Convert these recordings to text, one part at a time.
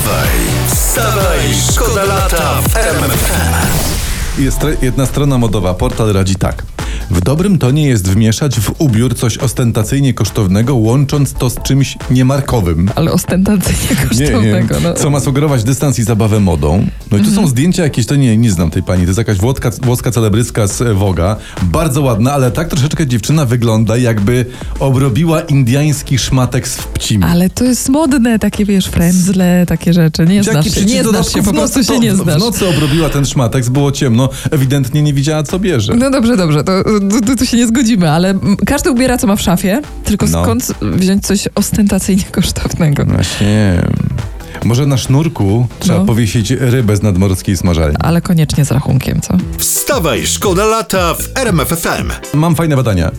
Wstawaj, wstawaj, szkoda lata w RMFFM. Jest jedna strona modowa, portal radzi tak. W dobrym tonie jest wmieszać w ubiór coś ostentacyjnie kosztownego, łącząc to z czymś niemarkowym. Ale ostentacyjnie kosztownego. No. Co ma sugerować dystans i zabawę modą. No i tu są zdjęcia jakieś, to nie, nie znam tej pani, to jest jakaś włoska, włoska celebryska z e, Woga. Bardzo ładna, ale tak troszeczkę dziewczyna wygląda, jakby obrobiła indiański szmatek z wpcimi. Ale to jest modne, takie wiesz, frędzle, takie rzeczy. Nie znasz się, nie znasz się, po prostu nocy się nie znasz. W nocy obrobiła ten szmatek, było ciemno, ewidentnie nie widziała co bierze. No dobrze, dobrze, to, to, to się nie zgodzimy, ale każdy ubiera co ma w szafie, tylko No. skąd wziąć coś ostentacyjnie kosztownego? Właśnie. Może na sznurku trzeba No. powiesić rybę z nadmorskiej smażalni. Ale koniecznie z rachunkiem, co? Wstawaj, szkoda lata w RMFFM. Mam fajne badania.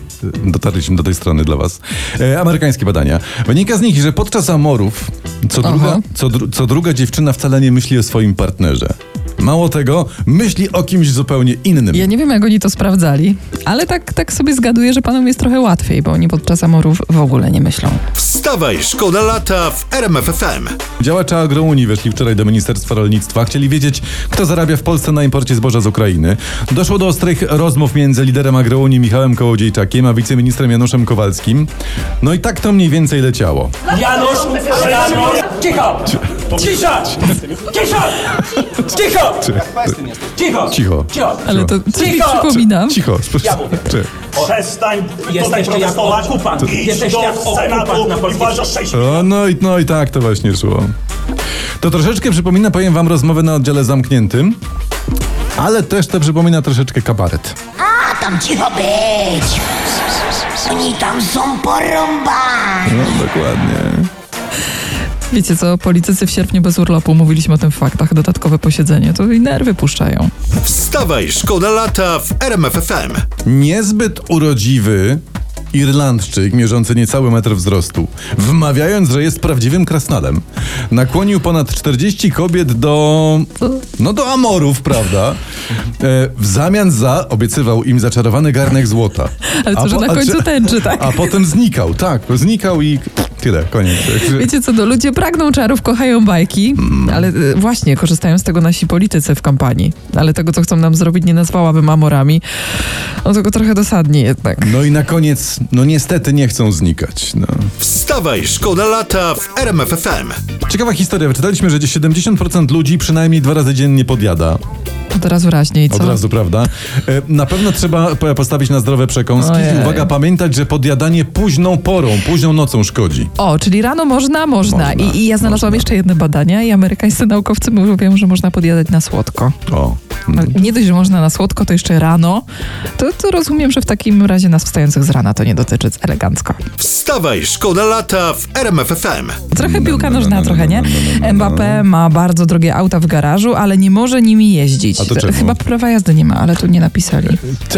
Dotarliśmy do tej strony dla Was. E, amerykańskie badania. Wynika z nich, że podczas amorów co druga, co, dru, co druga dziewczyna wcale nie myśli o swoim partnerze. Mało tego, myśli o kimś zupełnie innym. Ja nie wiem, jak oni to sprawdzali, ale tak, tak sobie zgaduję, że panom jest trochę łatwiej, bo oni podczas amorów w ogóle nie myślą. Wstawaj, szkoda lata w RMFFM. Działacze agrounii weszli wczoraj do Ministerstwa Rolnictwa. Chcieli wiedzieć, kto zarabia w Polsce na imporcie zboża z Ukrainy. Doszło do ostrych rozmów między liderem agrounii Michałem Kołodziejczakiem a wiceministrem Januszem Kowalskim. No i tak to mniej więcej leciało. Janusz, Janusz, cicho! Cisza! Cisza! Cicho! Cicho! Cicho. Cicho! Ale to coś mi Cicho! przypomina. Cicho, Ja mówię. Czy- Przestań tutaj jak Jesteście do jak Senatu okupant na no, i, no i tak to właśnie szło. To troszeczkę przypomina, powiem wam, rozmowę na oddziale zamkniętym, ale też to przypomina troszeczkę kabaret. A tam cicho być! Oni tam są porąbani! No, dokładnie. Wiecie co, politycy w sierpniu bez urlopu, mówiliśmy o tym w faktach, dodatkowe posiedzenie, to i nerwy puszczają. Wstawaj, szkoda lata w RMFFM. Niezbyt urodziwy Irlandczyk, mierzący niecały metr wzrostu, wmawiając, że jest prawdziwym krasnalem, nakłonił ponad 40 kobiet do. No do amorów, prawda? E, w zamian za obiecywał im zaczarowany garnek złota. Ale co, A że po- na końcu czy- tęczy, tak? A potem znikał, tak, znikał i tyle, koniec. Wiecie co, no ludzie pragną czarów, kochają bajki, ale y, właśnie korzystają z tego nasi politycy w kampanii. Ale tego, co chcą nam zrobić, nie nazwałabym amorami. No tego trochę dosadnie jednak. No i na koniec, no niestety nie chcą znikać. No. Wstawaj, szkoda lata w RMFFM. Ciekawa historia. Wyczytaliśmy, że 70% ludzi przynajmniej dwa razy dziennie podjada. Od razu raźniej, co? Od razu, prawda? E, Na pewno trzeba po- postawić na zdrowe przekąski. Ojej. I uwaga, pamiętać, że podjadanie późną porą, późną nocą szkodzi. O, czyli rano można, można. Można, I, I ja znalazłam można. jeszcze jedne badania i amerykańscy naukowcy mówią, że można podjadać na słodko. O. No, Nie dość, że można na słodko, to jeszcze rano. To, to rozumiem, że w takim razie nas wstających z rana to nie dotyczy elegancko. Wstawaj, szkoda lata w RMFFM. Trochę piłka no, no, nożna, no, trochę nie. no, no, no, no. Mbappé ma bardzo drogie auta w garażu, ale nie może nimi jeździć. A to czemu? Chyba prawa jazdy nie ma, ale tu nie napisali.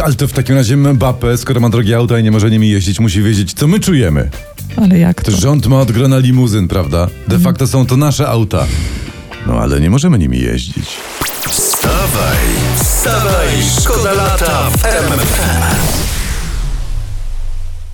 Ale to w takim razie Mbappe, skoro ma drogie auta i nie może nimi jeździć, musi wiedzieć, co my czujemy. Ale jak to? To rząd ma od grona limuzyn, prawda? De facto są to nasze auta. No ale nie możemy nimi jeździć. Wstawaj, szkoda lata w RMFFM.